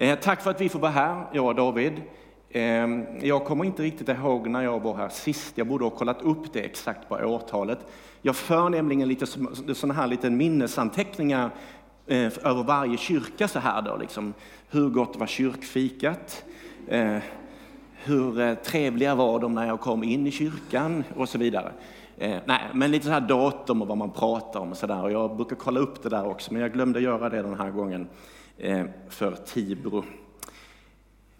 Eh, tack för att vi får vara här, jag och David. Eh, jag kommer inte riktigt ihåg när jag var här sist. Jag borde ha kollat upp det exakt på årtalet. Jag för nämligen lite sådana här lite minnesanteckningar eh, över varje kyrka så här då. Liksom. Hur gott var kyrkfikat? Eh, hur eh, trevliga var de när jag kom in i kyrkan? Och så vidare. Eh, nej, men lite så här datum och vad man pratar om och sådär. jag brukar kolla upp det där också, men jag glömde göra det den här gången Eh, för Tibro.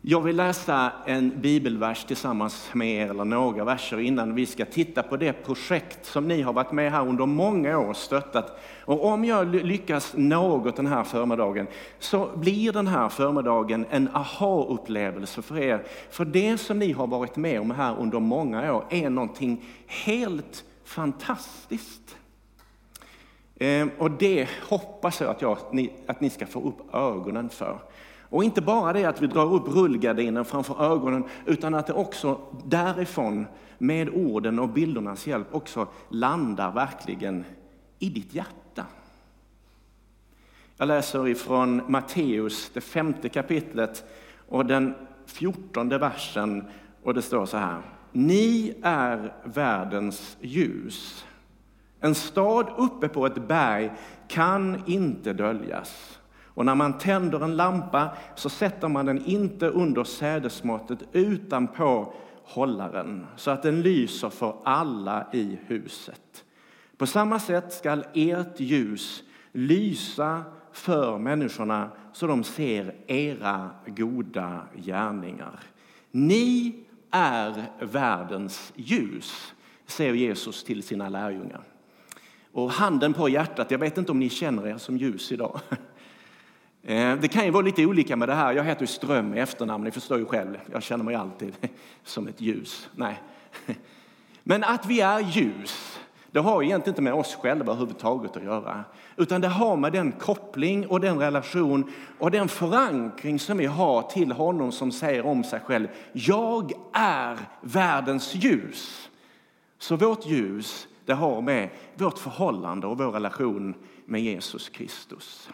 Jag vill läsa en bibelvers tillsammans med er, eller några verser, innan vi ska titta på det projekt som ni har varit med här under många år och stöttat. Och om jag lyckas något den här förmiddagen så blir den här förmiddagen en aha-upplevelse för er. För det som ni har varit med om här under många år är någonting helt fantastiskt. Ehm, och det hoppas jag att, jag att ni ska få upp ögonen för. Och inte bara det att vi drar upp rullgardinen framför ögonen, utan att det också därifrån, med orden och bildernas hjälp, också landar verkligen i ditt hjärta. Jag läser ifrån Matteus, det femte kapitlet och den fjortonde versen. Och det står så här. Ni är världens ljus. En stad uppe på ett berg kan inte döljas. Och när man tänder en lampa så sätter man den inte under sädesmåttet utan på hållaren så att den lyser för alla i huset. På samma sätt skall ert ljus lysa för människorna så de ser era goda gärningar. Ni är världens ljus, säger Jesus till sina lärjungar. Och handen på hjärtat, jag vet inte om ni känner er som ljus idag. Eh, det kan ju vara lite olika med det här. Jag heter ju Ström i efternamn, ni förstår ju själv. Jag känner mig alltid som ett ljus. Nej. Men att vi är ljus, det har egentligen inte med oss själva överhuvudtaget att göra. Utan det har med den koppling och den relation och den förankring som vi har till honom som säger om sig själv. Jag är världens ljus. Så vårt ljus, det har med vårt förhållande och vår relation med Jesus Kristus.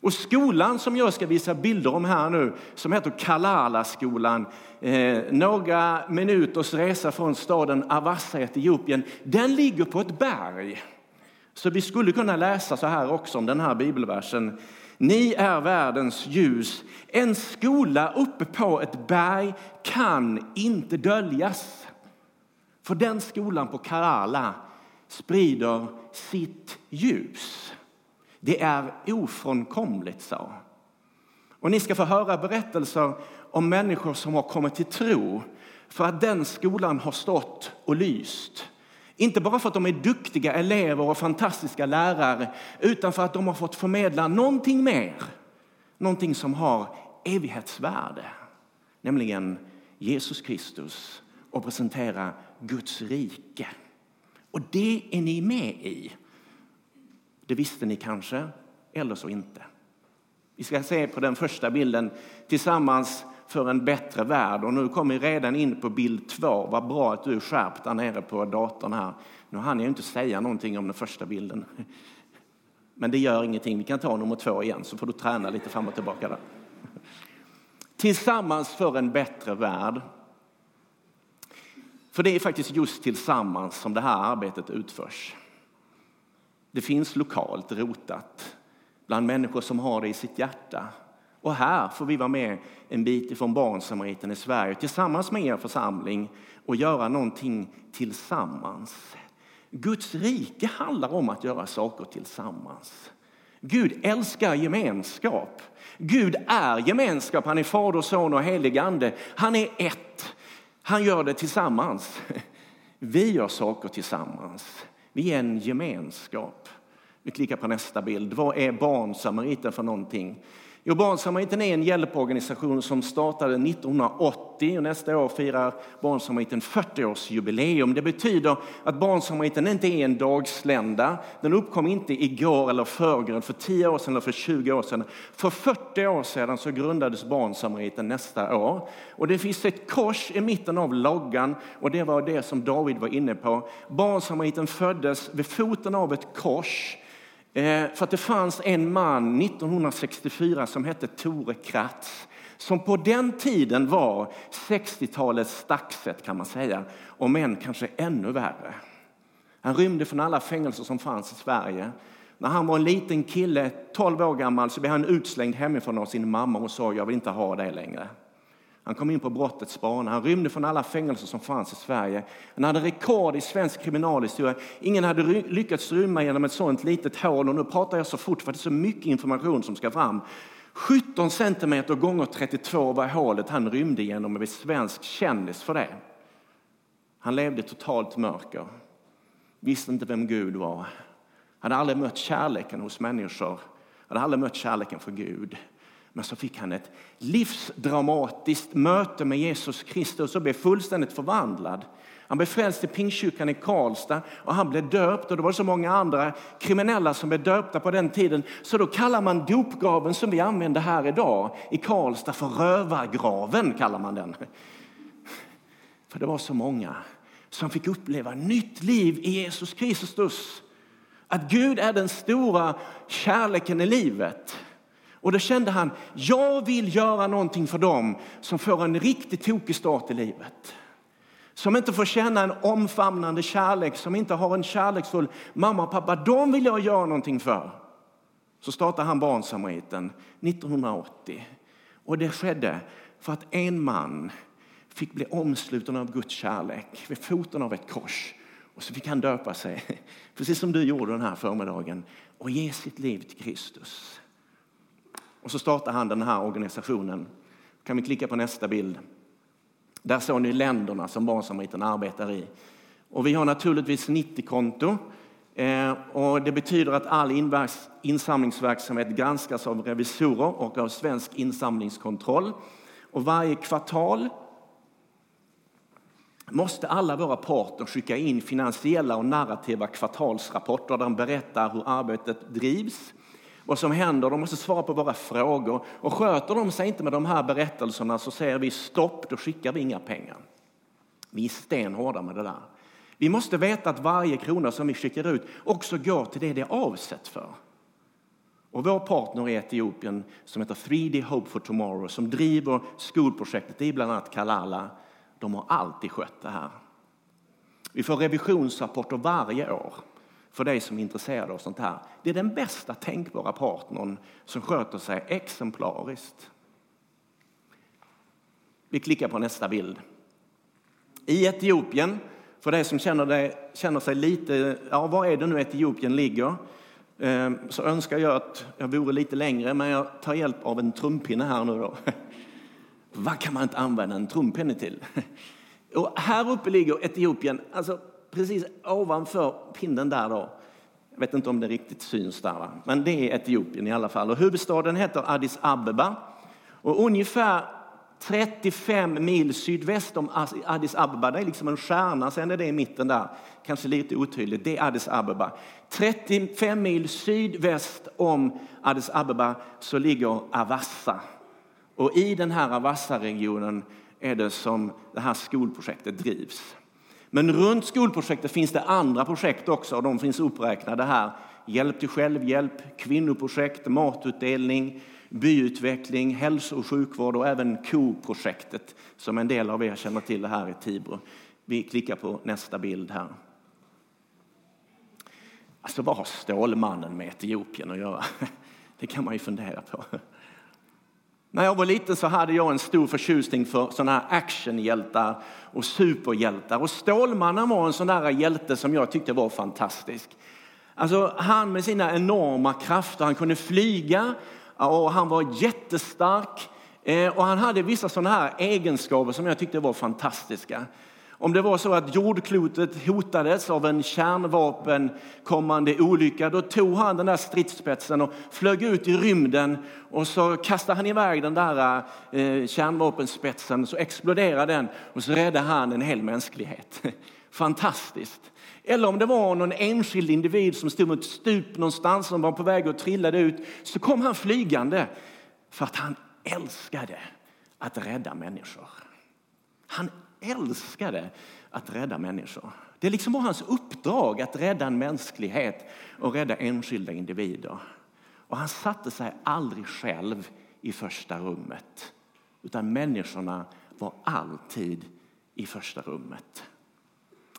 Och skolan som jag ska visa bilder om här nu, som heter Kalala-skolan, eh, några minuters resa från staden Avassa i Etiopien, den ligger på ett berg. Så vi skulle kunna läsa så här också om den här bibelversen. Ni är världens ljus. En skola uppe på ett berg kan inte döljas. För den skolan på Karala sprider sitt ljus. Det är ofrånkomligt, sa Och ni ska få höra berättelser om människor som har kommit till tro för att den skolan har stått och lyst. Inte bara för att de är duktiga elever och fantastiska lärare, utan för att de har fått förmedla någonting mer. Någonting som har evighetsvärde, nämligen Jesus Kristus och presentera Guds rike. Och det är ni med i. Det visste ni kanske, eller så inte. Vi ska se på den första bilden tillsammans för en bättre värld. Och nu kommer vi redan in på bild två. Vad bra att du är skärpt där nere på datorn här. Nu hann jag inte säga någonting om den första bilden. Men det gör ingenting. Vi kan ta nummer två igen så får du träna lite fram och tillbaka där. Tillsammans för en bättre värld. För det är faktiskt just tillsammans som det här arbetet utförs. Det finns lokalt rotat bland människor som har det i sitt hjärta. Och här får vi vara med en bit ifrån Barnsamariten i Sverige tillsammans med er församling och göra någonting tillsammans. Guds rike handlar om att göra saker tillsammans. Gud älskar gemenskap. Gud är gemenskap. Han är Fader, Son och helig Ande. Han är ett. Han gör det tillsammans. Vi gör saker tillsammans. Vi är en gemenskap. Vi klickar på nästa bild. Vad är Barnsamariten för någonting? Jo, Barnsamariten är en hjälporganisation som startade 1980 och nästa år firar Barnsamariten 40-årsjubileum. Det betyder att Barnsamariten inte är en dagslända. Den uppkom inte igår eller förrgår, för 10 år sedan eller för 20 år sedan. För 40 år sedan så grundades Barnsamariten nästa år. Och det finns ett kors i mitten av loggan och det var det som David var inne på. Barnsamariten föddes vid foten av ett kors Eh, för att det fanns en man 1964 som hette Tore Kratz som på den tiden var 60-talets Staxet kan man säga, om än kanske ännu värre. Han rymde från alla fängelser som fanns i Sverige. När han var en liten kille, 12 år gammal, så blev han utslängd hemifrån av sin mamma och sa jag vill inte ha dig längre. Han kom in på brottets bana. Han rymde från alla fängelser som fanns i Sverige. Han hade rekord i svensk kriminalhistoria. Ingen hade lyckats rymma genom ett sånt litet hål. Och nu pratar jag så fort för det är så mycket information som ska fram. 17 centimeter gånger 32 var hålet han rymde genom och blev svensk kändis för det. Han levde i totalt mörker. Visste inte vem Gud var. Han Hade aldrig mött kärleken hos människor. Han Hade aldrig mött kärleken för Gud. Men så fick han ett livsdramatiskt möte med Jesus Kristus och blev fullständigt förvandlad. Han blev frälst i Pingstkyrkan i Karlstad och han blev döpt och det var så många andra kriminella som blev döpta på den tiden. Så då kallar man dopgraven som vi använder här idag i Karlstad för rövargraven kallar man den. För det var så många som fick uppleva nytt liv i Jesus Kristus. Att Gud är den stora kärleken i livet. Och då kände han, jag vill göra någonting för dem som får en riktigt tokig start i livet. Som inte får känna en omfamnande kärlek, som inte har en kärleksfull mamma och pappa. De vill jag göra någonting för. Så startade han Barnsamariten 1980. Och det skedde för att en man fick bli omsluten av Guds kärlek vid foten av ett kors. Och så fick han döpa sig, precis som du gjorde den här förmiddagen, och ge sitt liv till Kristus. Och så startar han den här organisationen. Kan vi klicka på nästa bild? Där såg ni länderna som Barnsamariten arbetar i. Och vi har naturligtvis 90-konto. Eh, och det betyder att all insamlingsverksamhet granskas av revisorer och av Svensk insamlingskontroll. Och varje kvartal måste alla våra partner skicka in finansiella och narrativa kvartalsrapporter där de berättar hur arbetet drivs vad som händer. De måste svara på våra frågor. Och sköter de sig inte med de här berättelserna så säger vi stopp, då skickar vi inga pengar. Vi är stenhårda med det där. Vi måste veta att varje krona som vi skickar ut också går till det det är avsett för. Och vår partner i Etiopien som heter 3D Hope for Tomorrow som driver skolprojektet i bland annat Kalala, de har alltid skött det här. Vi får revisionsrapporter varje år för dig som är intresserad av sånt här. Det är den bästa tänkbara partnern som sköter sig exemplariskt. Vi klickar på nästa bild. I Etiopien, för dig som känner, dig, känner sig lite, ja var är det nu Etiopien ligger? Ehm, så önskar jag att jag vore lite längre, men jag tar hjälp av en trumpinne här nu då. Vad kan man inte använda en trumpinne till? Och här uppe ligger Etiopien, alltså precis ovanför pinnen där då. Jag vet inte om det riktigt syns där, va? men det är Etiopien i alla fall. Och huvudstaden heter Addis Abeba. Och ungefär 35 mil sydväst om Addis Abeba, det är liksom en stjärna, sen är det i mitten där, kanske lite otydligt, det är Addis Abeba. 35 mil sydväst om Addis Abeba så ligger Avassa. Och i den här Avassa-regionen är det som det här skolprojektet drivs. Men runt skolprojektet finns det andra projekt också och de finns uppräknade här. Hjälp till självhjälp, kvinnoprojekt, matutdelning, byutveckling, hälso och sjukvård och även koprojektet som en del av er känner till här i Tibro. Vi klickar på nästa bild här. Alltså vad har Stålmannen med Etiopien att göra? Det kan man ju fundera på. När jag var liten så hade jag en stor förtjusning för sådana här actionhjältar och superhjältar. Och Stålmannen var en sån där hjälte som jag tyckte var fantastisk. Alltså han med sina enorma krafter, han kunde flyga och han var jättestark. Eh, och han hade vissa sådana här egenskaper som jag tyckte var fantastiska. Om det var så att jordklotet hotades av en kärnvapenkommande olycka, då tog han den där stridsspetsen och flög ut i rymden och så kastade han iväg den där eh, kärnvapenspetsen, så exploderade den och så räddade han en hel mänsklighet. Fantastiskt. Eller om det var någon enskild individ som stod mot stup någonstans som var på väg att trilla ut, så kom han flygande för att han älskade att rädda människor. Han älskade att rädda människor. Det liksom var hans uppdrag att rädda en mänsklighet och rädda enskilda individer. Och han satte sig aldrig själv i första rummet. Utan människorna var alltid i första rummet.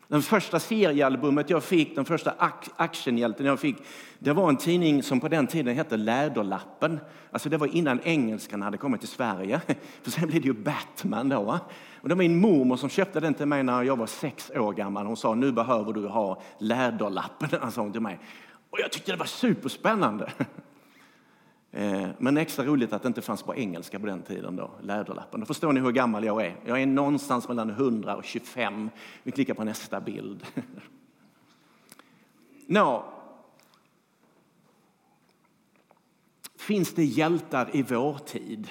Den första seriealbumet jag fick, den första actionhjälten jag fick, det var en tidning som på den tiden hette Läderlappen. Alltså det var innan engelskan hade kommit till Sverige. För sen blev det ju Batman då. Och det var min mormor som köpte den till mig när jag var sex år gammal. Hon sa, nu behöver du ha Läderlappen, sa alltså, hon till mig. Och jag tyckte det var superspännande. Eh, men extra roligt att det inte fanns på engelska på den tiden. Då, läderlappen. Då förstår ni hur gammal jag är. Jag är någonstans mellan 100 och 25. Vi klickar på nästa bild. Nå. Finns det hjältar i vår tid?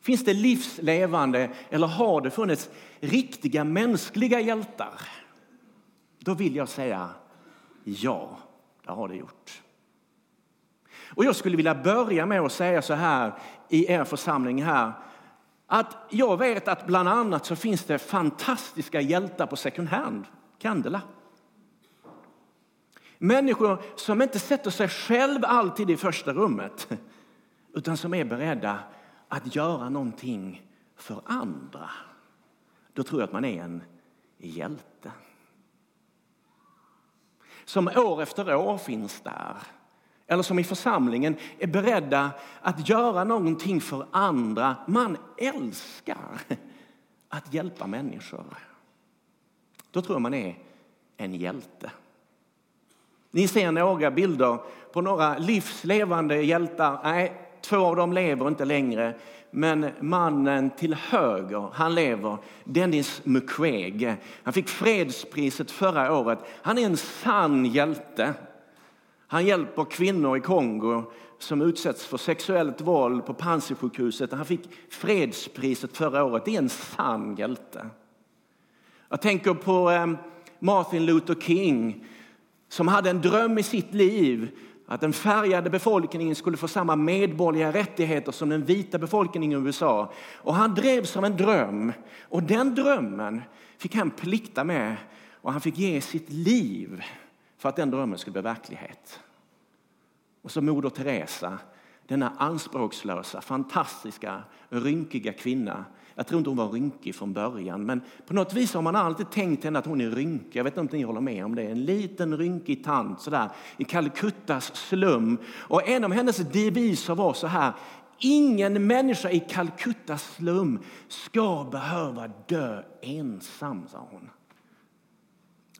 Finns det livslevande eller har det funnits riktiga mänskliga hjältar? Då vill jag säga ja, det har det gjort. Och jag skulle vilja börja med att säga så här i er församling här. Att jag vet att bland annat så finns det fantastiska hjältar på second hand, Candela. Människor som inte sätter sig själv alltid i första rummet utan som är beredda att göra någonting för andra. Då tror jag att man är en hjälte. Som år efter år finns där eller som i församlingen är beredda att göra någonting för andra. Man älskar att hjälpa människor. Då tror jag man är en hjälte. Ni ser några bilder på några livslevande hjältar. Nej, två av dem lever inte längre. Men mannen till höger, han lever. Dennis Mukwege. Han fick fredspriset förra året. Han är en sann hjälte. Han hjälper kvinnor i Kongo som utsätts för sexuellt våld på Panzisjukhuset. Han fick fredspriset förra året. Det är en sann hjälte. Jag tänker på eh, Martin Luther King som hade en dröm i sitt liv att den färgade befolkningen skulle få samma medborgerliga rättigheter som den vita befolkningen i USA. Och han drevs av en dröm och den drömmen fick han plikta med och han fick ge sitt liv för att den drömmen skulle bli verklighet. Och så Moder Teresa, denna anspråkslösa, fantastiska, rynkiga kvinna. Jag tror inte hon var rynkig från början, men på något vis har man alltid tänkt henne att hon är rynkig. Jag vet inte om ni håller med om det. En liten rynkig tant sådär i Calcuttas slum. Och en av hennes deviser var så här. Ingen människa i Calcuttas slum ska behöva dö ensam, sa hon.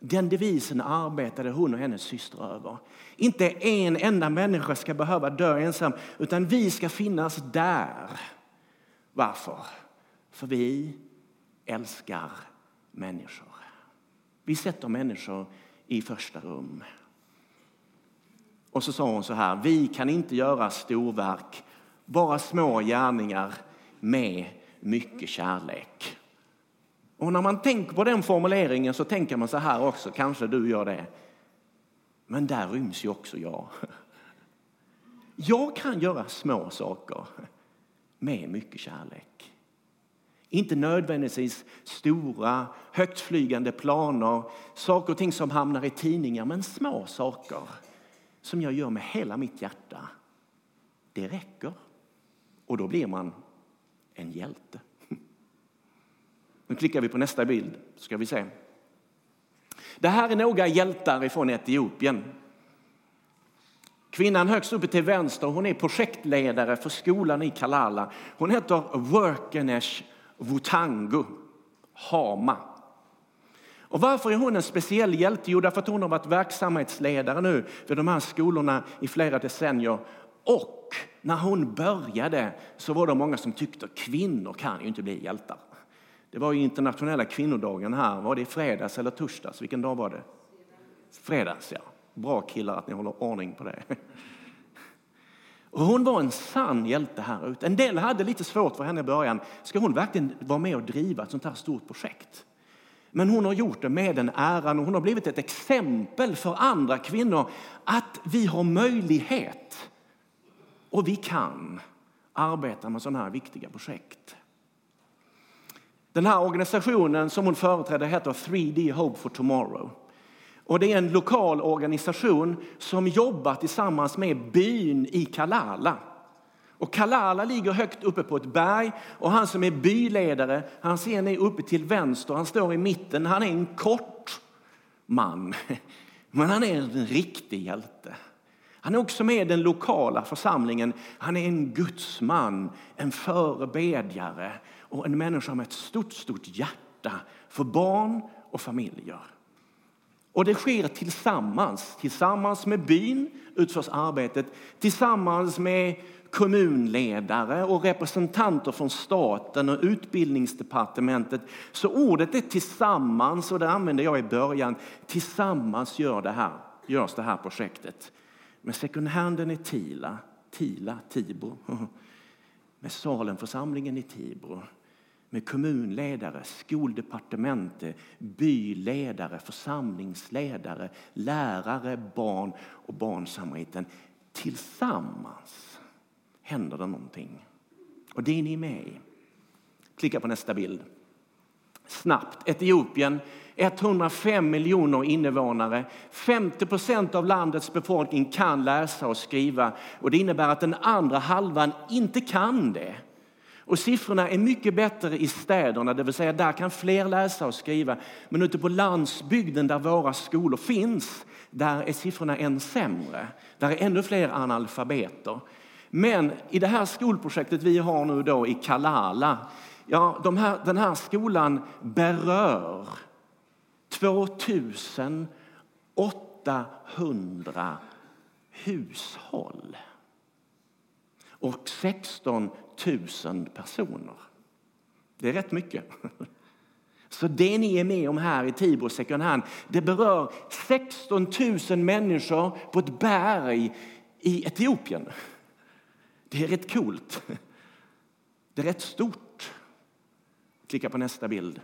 Den devisen arbetade hon och hennes syster över. Inte en enda människa ska behöva dö ensam, utan vi ska finnas där. Varför? För vi älskar människor. Vi sätter människor i första rum. Och så sa hon så här, vi kan inte göra storverk, bara små gärningar med mycket kärlek. Och när man tänker på den formuleringen så tänker man så här också, kanske du gör det. Men där ryms ju också jag. Jag kan göra små saker med mycket kärlek. Inte nödvändigtvis stora, högtflygande planer, saker och ting som hamnar i tidningar, men små saker som jag gör med hela mitt hjärta. Det räcker. Och då blir man en hjälte. Nu klickar vi på nästa bild, ska vi se. Det här är några hjältar från Etiopien. Kvinnan högst uppe till vänster hon är projektledare för skolan i Kalala. Hon heter Workenesh Wutangu Hama. Och varför är hon en speciell hjälte? Jo, därför att hon har varit verksamhetsledare nu vid de här skolorna i flera decennier. Och när hon började så var det många som tyckte att kvinnor kan ju inte bli hjältar. Det var ju internationella kvinnodagen här. Var det i fredags eller torsdags? Vilken dag var det? Fredags, ja. Bra killar att ni håller ordning på det. Och hon var en sann hjälte här ute. En del hade lite svårt för henne i början. Ska hon verkligen vara med och driva ett sånt här stort projekt? Men hon har gjort det med den äran och hon har blivit ett exempel för andra kvinnor att vi har möjlighet och vi kan arbeta med sådana här viktiga projekt. Den här organisationen som hon företräder heter 3D Hope for Tomorrow. Och det är en lokal organisation som jobbar tillsammans med byn i Kalala. Och Kalala ligger högt uppe på ett berg och han som är byledare, han ser ni uppe till vänster, han står i mitten. Han är en kort man, men han är en riktig hjälte. Han är också med i den lokala församlingen. Han är en gudsman, en förebedjare och en människa med ett stort, stort hjärta för barn och familjer. Och det sker tillsammans. Tillsammans med byn utförs arbetet. Tillsammans med kommunledare och representanter från staten och utbildningsdepartementet. Så ordet är tillsammans och det använde jag i början. Tillsammans gör det här, görs det här projektet. Med second handen i Tila, Tila, Tibro. Med Salemförsamlingen i Tibro med kommunledare, skoldepartementet, byledare, församlingsledare, lärare, barn och barnsamariten. Tillsammans händer det någonting. Och det är ni med i. Klicka på nästa bild. Snabbt. Etiopien, 105 miljoner invånare. 50 procent av landets befolkning kan läsa och skriva. Och det innebär att den andra halvan inte kan det. Och siffrorna är mycket bättre i städerna, det vill säga där kan fler läsa och skriva. Men ute på landsbygden där våra skolor finns, där är siffrorna än sämre. Där är ännu fler analfabeter. Men i det här skolprojektet vi har nu då i Kalala, ja, de här, den här skolan berör 2800 hushåll och 16 000 personer. Det är rätt mycket. Så det ni är med om här i Tibro second hand, det berör 16 000 människor på ett berg i Etiopien. Det är rätt coolt. Det är rätt stort. Klicka på nästa bild.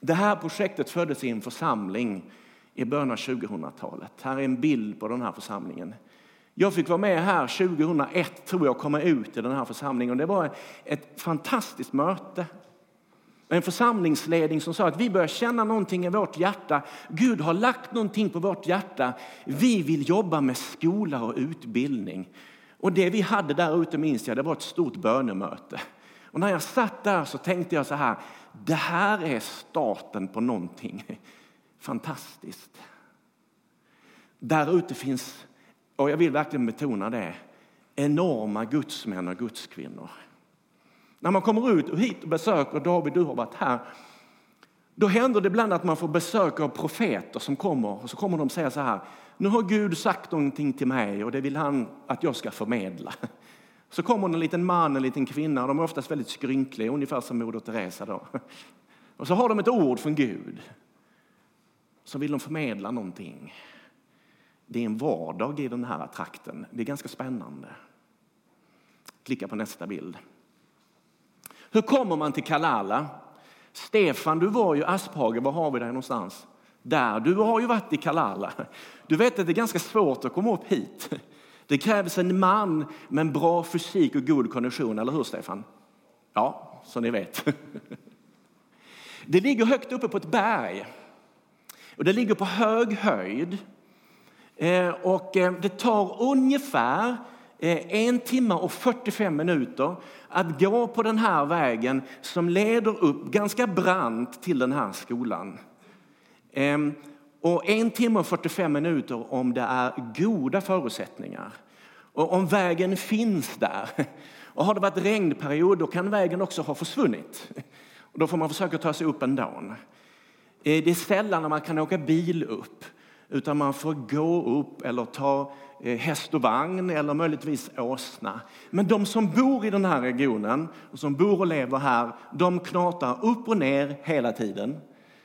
Det här projektet föddes i en församling i början av 2000-talet. Här är en bild på den här församlingen. Jag fick vara med här 2001 tror jag komma ut i den här församlingen. Det var ett fantastiskt möte. En församlingsledning som sa att vi börjar känna någonting i vårt hjärta. Gud har lagt någonting på vårt hjärta. Vi vill jobba med skola och utbildning. Och det vi hade där ute minns jag, det var ett stort bönemöte. Och när jag satt där så tänkte jag så här, det här är starten på någonting fantastiskt. Där ute finns och jag vill verkligen betona det, enorma gudsmän och gudskvinnor. När man kommer ut och hit och besöker, David du har varit här, då händer det ibland att man får besök av profeter som kommer och så kommer de säga så här, nu har Gud sagt någonting till mig och det vill han att jag ska förmedla. Så kommer en liten man, en liten kvinna, de är oftast väldigt skrynkliga, ungefär som Moder Teresa då. Och så har de ett ord från Gud. Så vill de förmedla någonting. Det är en vardag i den här trakten. Det är ganska spännande. Klicka på nästa bild. Hur kommer man till Kalala? Stefan, du var ju Asphage. Var har vi dig någonstans? Där. Du har ju varit i Kalala. Du vet att det är ganska svårt att komma upp hit. Det krävs en man med en bra fysik och god kondition, eller hur Stefan? Ja, så ni vet. Det ligger högt uppe på ett berg. Och det ligger på hög höjd. Eh, och eh, det tar ungefär eh, en timme och 45 minuter att gå på den här vägen som leder upp ganska brant till den här skolan. Ehm, och en timme och 45 minuter om det är goda förutsättningar. Och om vägen finns där. Och har det varit regnperiod då kan vägen också ha försvunnit. Och då får man försöka ta sig upp ändå. Det är sällan man kan åka bil upp utan man får gå upp eller ta eh, häst och vagn eller möjligtvis åsna. Men de som bor i den här regionen och som bor och lever här, de knatar upp och ner hela tiden.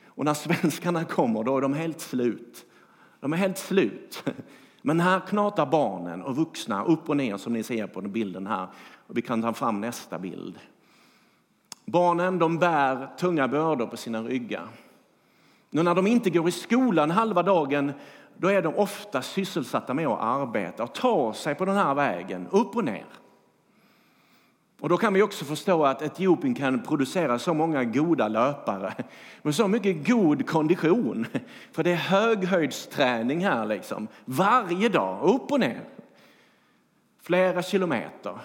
Och när svenskarna kommer då är de helt slut. De är helt slut. Men här knatar barnen och vuxna upp och ner som ni ser på bilden här. Och vi kan ta fram nästa bild. Barnen de bär tunga bördor på sina ryggar. Nu när de inte går i skolan halva dagen, då är de ofta sysselsatta med att arbeta och ta sig på den här vägen, upp och ner. Och då kan vi också förstå att Etiopien kan producera så många goda löpare med så mycket god kondition. För det är höghöjdsträning här liksom. Varje dag, upp och ner. Flera kilometer.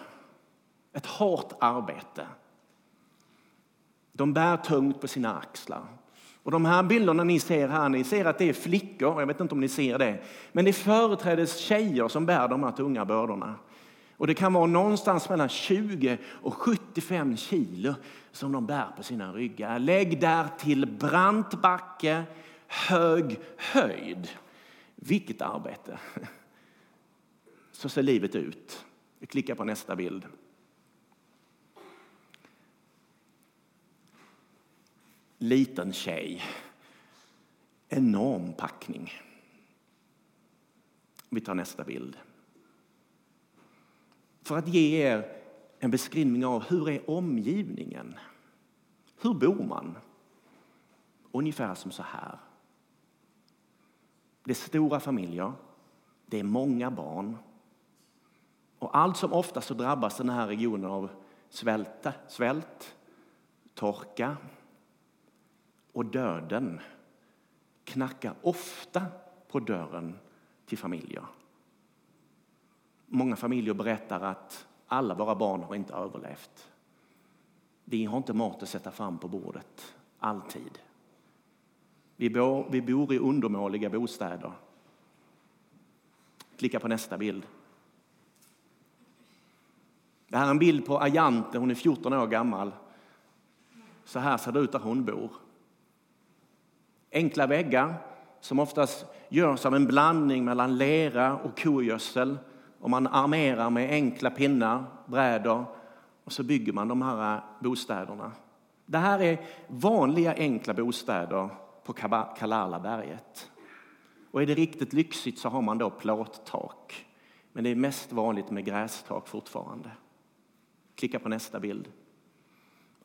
Ett hårt arbete. De bär tungt på sina axlar. Och de här bilderna ni ser här, ni ser att det är flickor, jag vet inte om ni ser det, men det är företrädes tjejer som bär de här tunga bördorna. Och det kan vara någonstans mellan 20 och 75 kilo som de bär på sina ryggar. Lägg där till brant backe, hög höjd. Vilket arbete! Så ser livet ut. Vi klickar på nästa bild. Liten tjej. Enorm packning. Vi tar nästa bild för att ge er en beskrivning av hur är omgivningen. Hur bor man? Ungefär som så här. Det är stora familjer, det är många barn. Och allt som ofta så drabbas den här regionen av svälte, svält, torka och döden knackar ofta på dörren till familjer. Många familjer berättar att alla våra barn har inte överlevt. Vi har inte mat att sätta fram på bordet, alltid. Vi bor, vi bor i undermåliga bostäder. Klicka på nästa bild. Det här är en bild på Ajante, hon är 14 år gammal. Så här ser det ut där hon bor. Enkla väggar som oftast görs av en blandning mellan lera och kogödsel och man armerar med enkla pinnar, brädor och så bygger man de här eh, bostäderna. Det här är vanliga enkla bostäder på Kalalaberget. Och är det riktigt lyxigt så har man då plåttak. Men det är mest vanligt med grästak fortfarande. Klicka på nästa bild.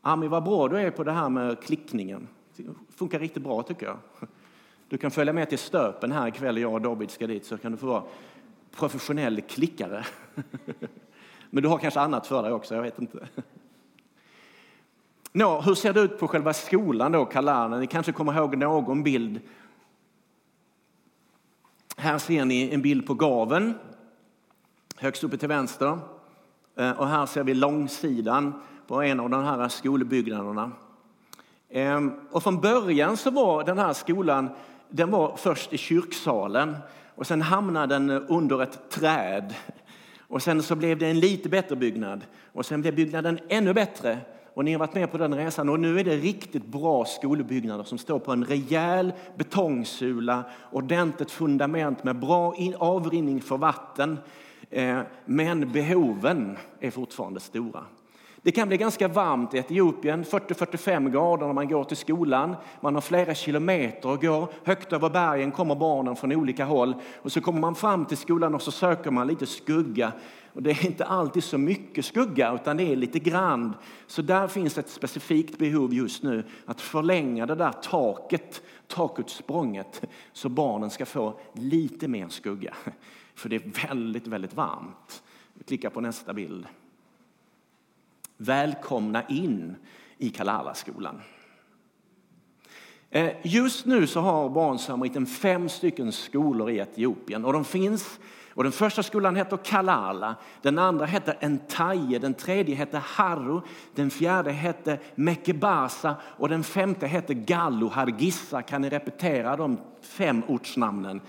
Ami, vad bra du är på det här med klickningen. Det funkar riktigt bra tycker jag. Du kan följa med till Stöpen här ikväll, jag och David ska dit, så kan du få vara professionell klickare. Men du har kanske annat för dig också, jag vet inte. Nå, hur ser det ut på själva skolan då, Kalarna? Ni kanske kommer ihåg någon bild. Här ser ni en bild på gaven, högst uppe till vänster. Eh, och här ser vi långsidan på en av de här skolbyggnaderna. Ehm, och från början så var den här skolan den var först i kyrksalen och sen hamnade den under ett träd. Och sen så blev det en lite bättre byggnad. Och sen blev byggnaden ännu bättre. Och ni har varit med på den resan. Och nu är det riktigt bra skolbyggnader som står på en rejäl betongsula, ordentligt fundament med bra avrinning för vatten. Ehm, men behoven är fortfarande stora. Det kan bli ganska varmt i Etiopien, 40-45 grader när man går till skolan. Man har flera kilometer att gå. Högt över bergen kommer barnen från olika håll. Och så kommer man fram till skolan och så söker man lite skugga. Och det är inte alltid så mycket skugga, utan det är lite grann. Så där finns ett specifikt behov just nu att förlänga det där taket, takutsprånget, så barnen ska få lite mer skugga. För det är väldigt, väldigt varmt. Vi klickar på nästa bild välkomna in i Kalala-skolan! Eh, just nu så har Barnsamariten fem stycken skolor i Etiopien och de finns och den första skolan heter Kalala, den andra heter Entaye, den tredje heter Harro, den fjärde heter Mekebasa och den femte heter Gallo Hargissa. Kan ni repetera de fem ortsnamnen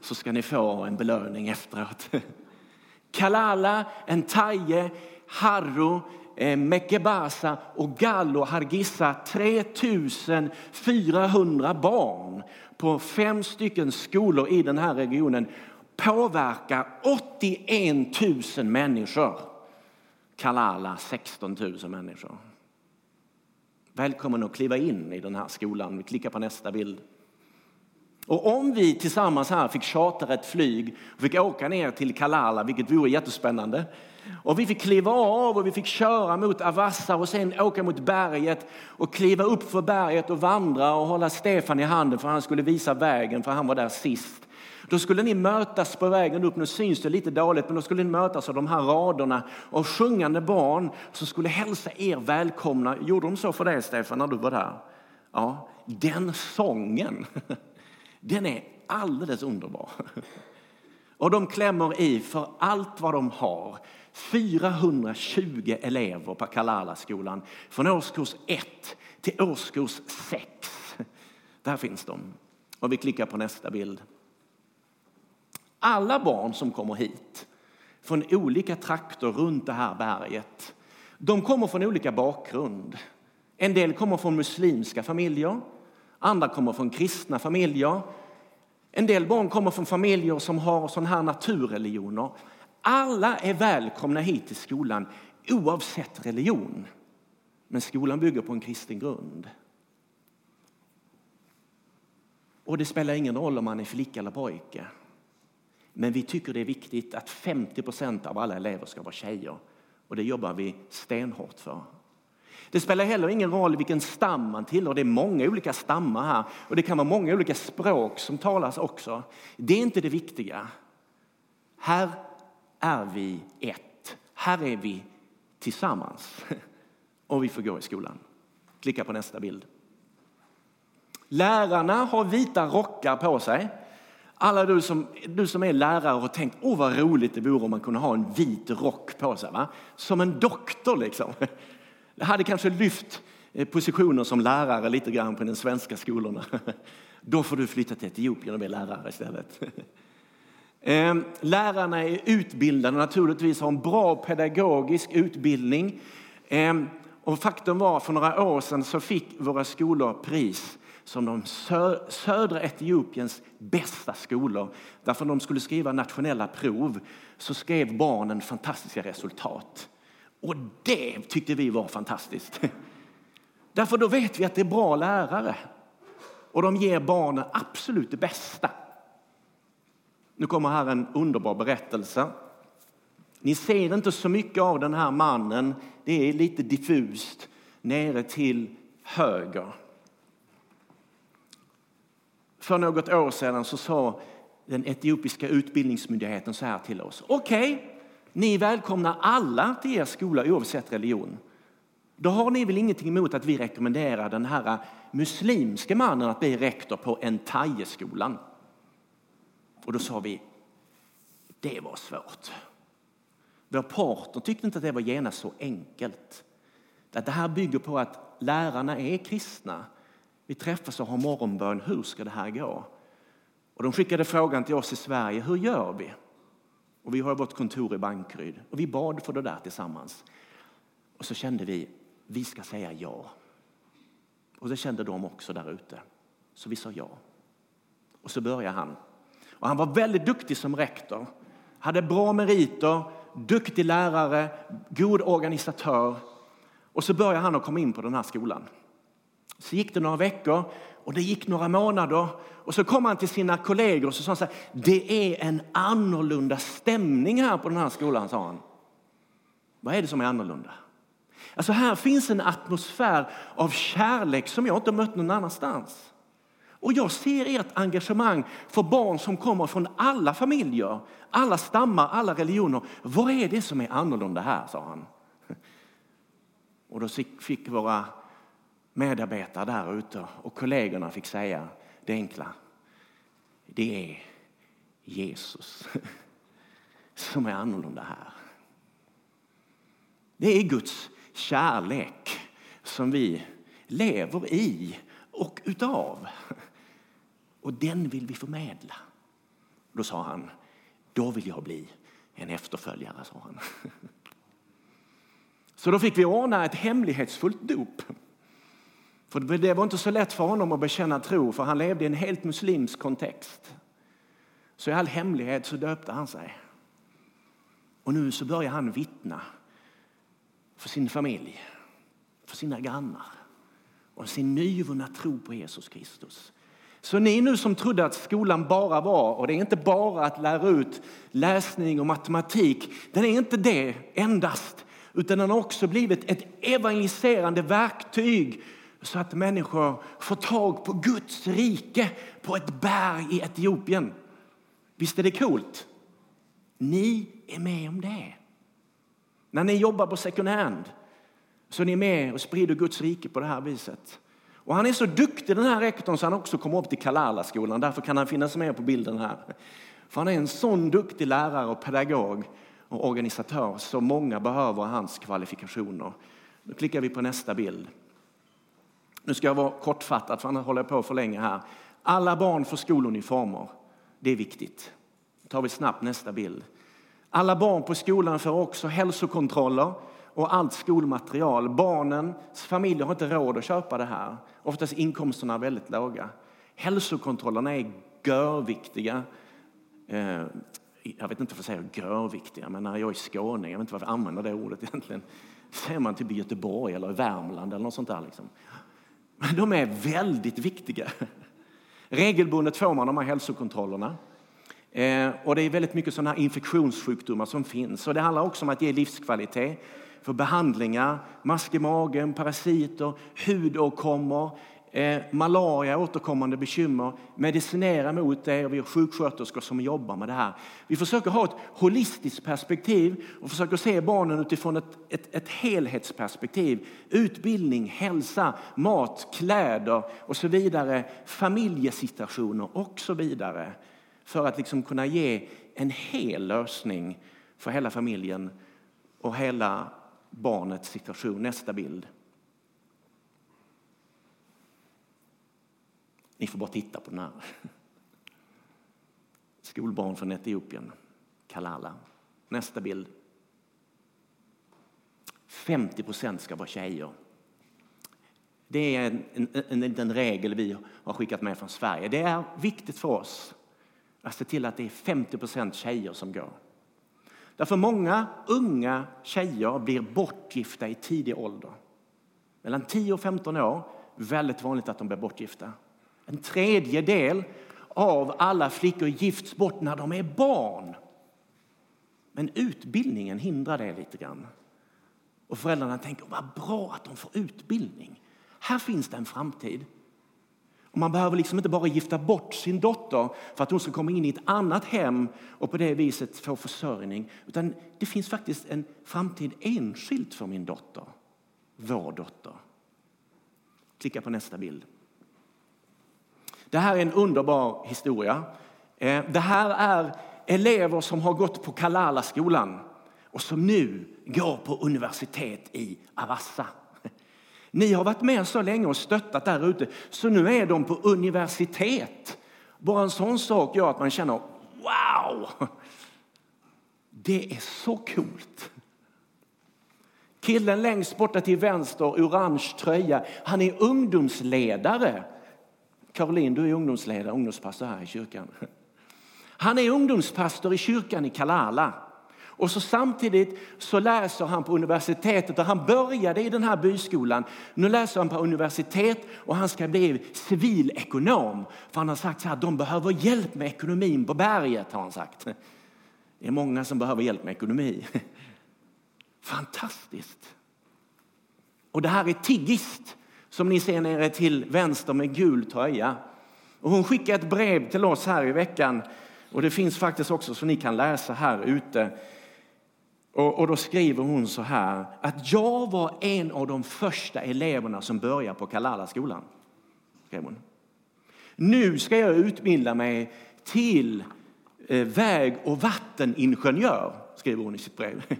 så ska ni få en belöning efteråt. Kalala, Entaye, Harro, Eh, Mekebasa och Gallo Hargissa 3400 barn på fem stycken skolor i den här regionen påverkar 81 000 människor. Kalala 16 000 människor. Välkommen att kliva in i den här skolan. Vi klickar på nästa bild. Och om vi tillsammans här fick chartra ett flyg och fick åka ner till Kalala, vilket vore jättespännande, och vi fick kliva av och vi fick köra mot Avassa och sen åka mot berget och kliva upp för berget och vandra och hålla Stefan i handen för han skulle visa vägen för han var där sist. Då skulle ni mötas på vägen upp, nu syns det lite dåligt, men då skulle ni mötas av de här raderna av sjungande barn som skulle hälsa er välkomna. Gjorde de så för dig Stefan när du var där? Ja, den sången, den är alldeles underbar. Och de klämmer i för allt vad de har. 420 elever på Kalala-skolan från årskurs 1 till årskurs 6. Där finns de. Och vi klickar på nästa bild. Alla barn som kommer hit från olika trakter runt det här berget, de kommer från olika bakgrund. En del kommer från muslimska familjer, andra kommer från kristna familjer. En del barn kommer från familjer som har sådana här naturreligioner. Alla är välkomna hit till skolan oavsett religion. Men skolan bygger på en kristen grund. Och det spelar ingen roll om man är flicka eller pojke. Men vi tycker det är viktigt att 50 procent av alla elever ska vara tjejer. Och det jobbar vi stenhårt för. Det spelar heller ingen roll vilken stam man tillhör. Det är många olika stammar här och det kan vara många olika språk som talas också. Det är inte det viktiga. Här är vi ett. Här är vi tillsammans och vi får gå i skolan. Klicka på nästa bild. Lärarna har vita rockar på sig. Alla du som, du som är lärare har tänkt, åh vad roligt det vore om man kunde ha en vit rock på sig. Va? Som en doktor liksom. Hade kanske lyft positionen positioner som lärare lite grann på de svenska skolorna. Då får du flytta till Etiopien och bli lärare istället. Ehm, lärarna är utbildade naturligtvis, har en bra pedagogisk utbildning. Ehm, och faktum var, för några år sedan så fick våra skolor pris som de södra Etiopiens bästa skolor. Därför när de skulle skriva nationella prov så skrev barnen fantastiska resultat. Och det tyckte vi var fantastiskt. Därför då vet vi att det är bra lärare. Och de ger barnen absolut det bästa. Nu kommer här en underbar berättelse. Ni ser inte så mycket av den här mannen. Det är lite diffust nere till höger. För något år sedan så sa den etiopiska utbildningsmyndigheten så här till oss. Okej, okay, ni välkomnar alla till er skola oavsett religion. Då har ni väl ingenting emot att vi rekommenderar den här muslimske mannen att bli rektor på Entajeskolan. Och då sa vi, det var svårt. Vår partner tyckte inte att det var genast så enkelt. Att det här bygger på att lärarna är kristna. Vi träffas och har morgonbön. Hur ska det här gå? Och de skickade frågan till oss i Sverige. Hur gör vi? Och vi har vårt kontor i Bankryd och vi bad för det där tillsammans. Och så kände vi, vi ska säga ja. Och det kände de också där ute. Så vi sa ja. Och så började han. Och han var väldigt duktig som rektor. Hade bra meriter, duktig lärare, god organisatör. Och så började han att komma in på den här skolan. Så gick det några veckor och det gick några månader och så kom han till sina kollegor och så sa han så här, det är en annorlunda stämning här på den här skolan, sa han. Vad är det som är annorlunda? Alltså här finns en atmosfär av kärlek som jag inte mött någon annanstans. Och jag ser ert engagemang för barn som kommer från alla familjer, alla stammar, alla religioner. Vad är det som är annorlunda här, sa han. Och då fick våra medarbetare där ute och kollegorna fick säga det enkla. Det är Jesus som är annorlunda här. Det är Guds kärlek som vi lever i och utav. Och den vill vi förmedla. Då sa han, då vill jag bli en efterföljare, sa han. Så då fick vi ordna ett hemlighetsfullt dop. För det var inte så lätt för honom att bekänna tro, för han levde i en helt muslimsk kontext. Så i all hemlighet så döpte han sig. Och nu så börjar han vittna för sin familj, för sina grannar och sin nyvunna tro på Jesus Kristus. Så ni nu som trodde att skolan bara var, och det är inte bara att lära ut läsning och matematik, den är inte det endast, utan den har också blivit ett evangeliserande verktyg så att människor får tag på Guds rike på ett berg i Etiopien. Visst är det coolt? Ni är med om det. När ni jobbar på second hand så är ni med och sprider Guds rike på det här viset. Och han är så duktig den här rektorn så han också kommer upp till Kalala-skolan. Därför kan han finnas med på bilden här. För han är en sån duktig lärare och pedagog och organisatör så många behöver hans kvalifikationer. Då klickar vi på nästa bild. Nu ska jag vara kortfattad för annars håller jag på för länge här. Alla barn får skoluniformer. Det är viktigt. Då tar vi snabbt nästa bild. Alla barn på skolan får också hälsokontroller och allt skolmaterial. Barnens familjer har inte råd att köpa det här. Oftast inkomsterna är väldigt låga. Hälsokontrollerna är görviktiga. Eh, jag vet inte varför jag säger görviktiga, men när jag är skåning, jag vet inte varför jag använder det ordet egentligen. Säger man typ i Göteborg eller i Värmland eller något sånt där. Liksom. Men de är väldigt viktiga. Regelbundet får man de här hälsokontrollerna. Eh, och det är väldigt mycket sådana här infektionssjukdomar som finns. Och det handlar också om att ge livskvalitet för behandlingar, mask i magen, parasiter, hudåkommor, eh, malaria, återkommande bekymmer, medicinera mot det och vi har sjuksköterskor som jobbar med det här. Vi försöker ha ett holistiskt perspektiv och försöker se barnen utifrån ett, ett, ett helhetsperspektiv. Utbildning, hälsa, mat, kläder och så vidare, familjesituationer och så vidare. För att liksom kunna ge en hel lösning för hela familjen och hela barnets situation. Nästa bild. Ni får bara titta på den här. Skolbarn från Etiopien, Kalala. Nästa bild. 50 procent ska vara tjejer. Det är en, en, en, en regel vi har skickat med från Sverige. Det är viktigt för oss att se till att det är 50 procent tjejer som går. Därför många unga tjejer blir bortgifta i tidig ålder. Mellan 10 och 15 år, väldigt vanligt att de blir bortgifta. En tredjedel av alla flickor gifts bort när de är barn. Men utbildningen hindrar det lite grann. Och föräldrarna tänker vad bra att de får utbildning. Här finns det en framtid. Och man behöver liksom inte bara gifta bort sin dotter för att hon ska komma in i ett annat hem och på det viset få försörjning. Utan det finns faktiskt en framtid enskilt för min dotter, vår dotter. Klicka på nästa bild. Det här är en underbar historia. Eh, det här är elever som har gått på Kalala-skolan och som nu går på universitet i Avassa. Ni har varit med så länge och stöttat där ute så nu är de på universitet. Bara en sån sak gör att man känner wow! Det är så coolt. Killen längst borta till vänster, orange tröja, han är ungdomsledare Caroline, du är ungdomsledare, ungdomspastor här i kyrkan. Han är ungdomspastor i kyrkan i Kalala. Och så samtidigt så läser han på universitetet och han började i den här byskolan. Nu läser han på universitet och han ska bli civilekonom. För han har sagt så här, de behöver hjälp med ekonomin på berget har han sagt. Det är många som behöver hjälp med ekonomi. Fantastiskt. Och det här är Tiggist som ni ser nere till vänster med gul tröja. Och hon skickade ett brev till oss här i veckan och det finns faktiskt också så ni kan läsa här ute. Och, och då skriver hon så här att jag var en av de första eleverna som började på Kalala-skolan. Skrev hon. Nu ska jag utbilda mig till eh, väg och vatteningenjör, skriver hon i sitt brev.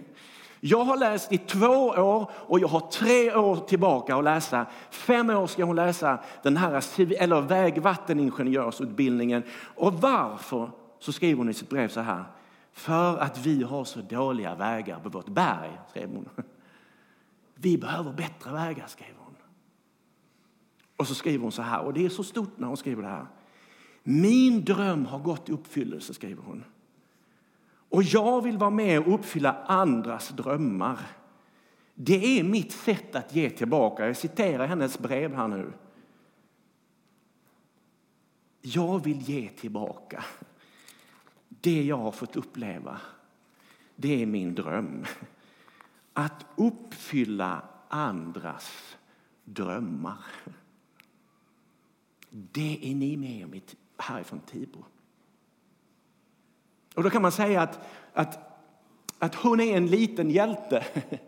Jag har läst i två år och jag har tre år tillbaka att läsa. Fem år ska hon läsa den här eller vägvatteningenjörsutbildningen. Och varför? Så skriver hon i sitt brev så här. För att vi har så dåliga vägar på vårt berg, skrev hon. Vi behöver bättre vägar, skrev hon. Och så skriver hon så här, och det är så stort när hon skriver det här. Min dröm har gått i uppfyllelse, skriver hon. Och jag vill vara med och uppfylla andras drömmar. Det är mitt sätt att ge tillbaka. Jag citerar hennes brev här nu. Jag vill ge tillbaka det jag har fått uppleva. Det är min dröm. Att uppfylla andras drömmar. Det är ni med om härifrån Tibro. Och då kan man säga att, att, att hon är en liten hjälte.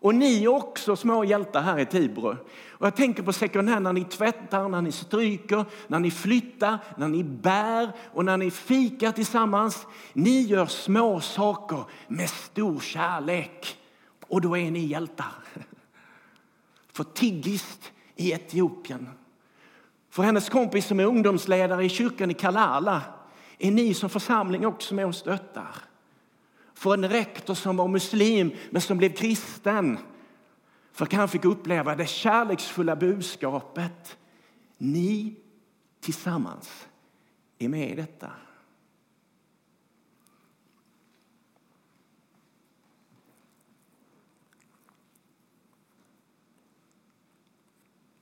Och ni är också små hjältar här i Tibro. Och jag tänker på second hand när ni tvättar, när ni stryker, när ni flyttar, när ni bär och när ni fikar tillsammans. Ni gör små saker med stor kärlek. Och då är ni hjältar. För Tiggist i Etiopien, för hennes kompis som är ungdomsledare i kyrkan i Kalala är ni som församling också med och stöttar. För en rektor som var muslim men som blev kristen för att han fick uppleva det kärleksfulla budskapet. Ni tillsammans är med i detta.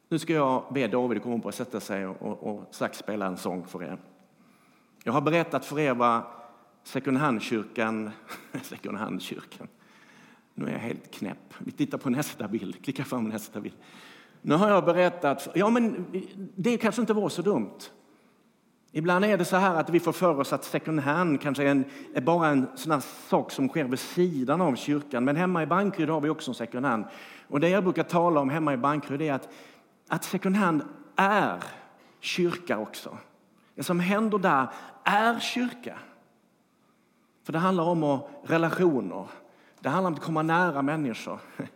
Nu ska jag be David komma upp och sätta sig och, och, och strax spela en sång för er. Jag har berättat för er vad second hand-kyrkan, second hand-kyrkan, nu är jag helt knäpp. Vi tittar på nästa bild, klicka fram nästa bild. Nu har jag berättat, ja men det kanske inte var så dumt. Ibland är det så här att vi får för oss att second hand kanske är, en, är bara en sån sak som sker vid sidan av kyrkan. Men hemma i Bankryd har vi också en second hand. Och det jag brukar tala om hemma i Bankryd är att, att second hand är kyrka också. Det som händer där är kyrka. För det handlar om relationer. Det handlar om att komma nära människor.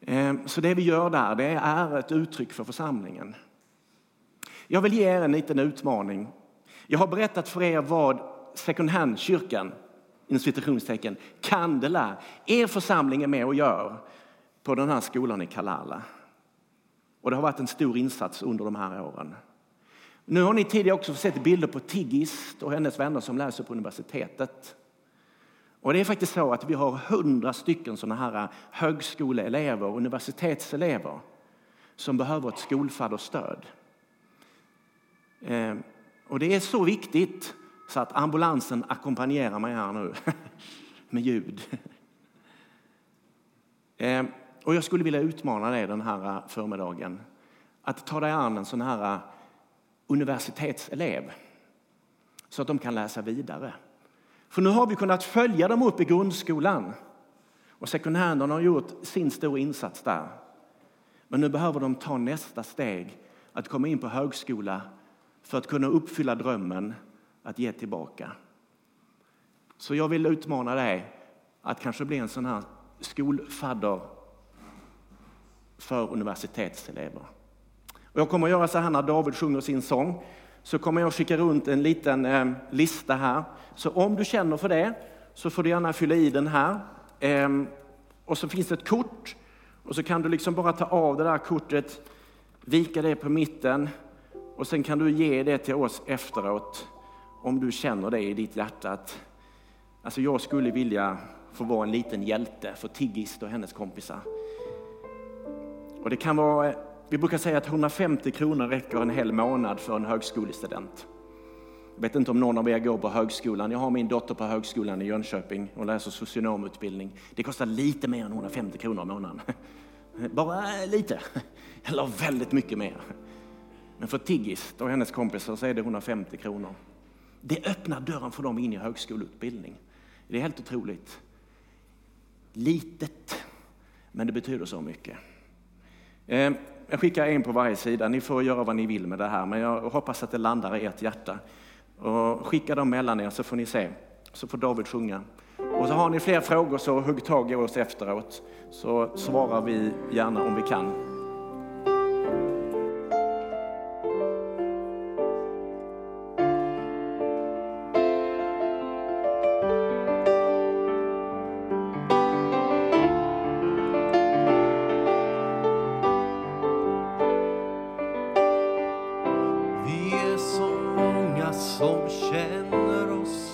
Ehm, så det vi gör där det är ett uttryck för församlingen. Jag vill ge er en liten utmaning. Jag har berättat för er vad second hand-kyrkan inom citationstecken, Kandela, er församling är med och gör på den här skolan i Kalala. Och det har varit en stor insats under de här åren. Nu har ni tidigare också sett bilder på Tiggist och hennes vänner som läser på universitetet. Och det är faktiskt så att vi har hundra stycken sådana här högskoleelever, universitetselever som behöver ett skolfadderstöd. Eh, och det är så viktigt så att ambulansen ackompanjerar mig här nu med ljud. Eh, och jag skulle vilja utmana dig den här eh, förmiddagen att ta dig an en sån här eh, universitetselev så att de kan läsa vidare. För nu har vi kunnat följa dem upp i grundskolan. Och second hand har gjort sin stora insats där. Men nu behöver de ta nästa steg, att komma in på högskola för att kunna uppfylla drömmen att ge tillbaka. Så jag vill utmana dig att kanske bli en sån här skolfadder för universitetselever. Och jag kommer att göra så här när David sjunger sin sång så kommer jag skicka runt en liten eh, lista här. Så om du känner för det så får du gärna fylla i den här. Eh, och så finns det ett kort och så kan du liksom bara ta av det där kortet, vika det på mitten och sen kan du ge det till oss efteråt om du känner det i ditt hjärta att alltså jag skulle vilja få vara en liten hjälte för Tiggist och hennes kompisar. Och det kan vara eh, vi brukar säga att 150 kronor räcker en hel månad för en högskolestudent. Jag vet inte om någon av er går på högskolan. Jag har min dotter på högskolan i Jönköping och läser socionomutbildning. Det kostar lite mer än 150 kronor i månaden. Bara lite, eller väldigt mycket mer. Men för Tiggis och hennes kompisar så är det 150 kronor. Det öppnar dörren för dem in i högskoleutbildning. Det är helt otroligt. Litet, men det betyder så mycket. Eh, jag skickar en på varje sida. Ni får göra vad ni vill med det här, men jag hoppas att det landar i ert hjärta. Och skicka dem mellan er så får ni se. Så får David sjunga. Och så har ni fler frågor så hugg tag i oss efteråt så svarar vi gärna om vi kan. som känner oss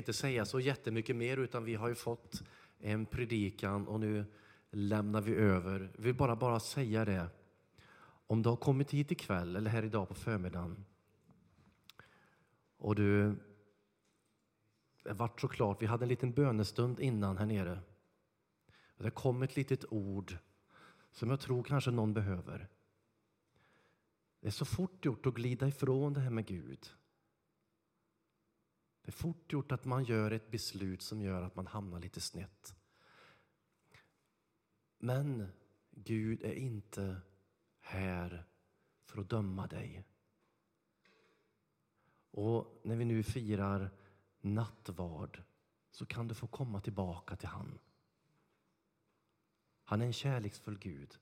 inte säga så jättemycket mer utan vi har ju fått en predikan och nu lämnar vi över. Jag vill bara, bara säga det. Om du har kommit hit ikväll eller här idag på förmiddagen och du det vart såklart, vi hade en liten bönestund innan här nere. Det kom ett litet ord som jag tror kanske någon behöver. Det är så fort gjort att glida ifrån det här med Gud. Det är fort gjort att man gör ett beslut som gör att man hamnar lite snett. Men Gud är inte här för att döma dig. Och när vi nu firar nattvard så kan du få komma tillbaka till han. Han är en kärleksfull Gud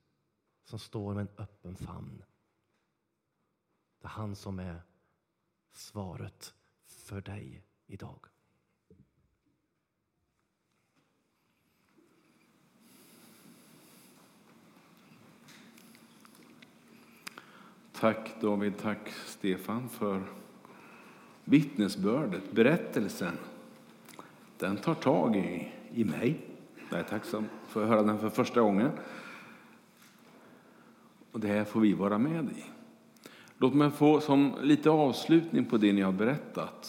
som står med en öppen famn. Det är han som är svaret för dig idag. Tack David, tack Stefan för vittnesbördet, berättelsen. Den tar tag i, i mig. Jag är tacksam för att höra den för första gången. Och det här får vi vara med i. Låt mig få som lite avslutning på det ni har berättat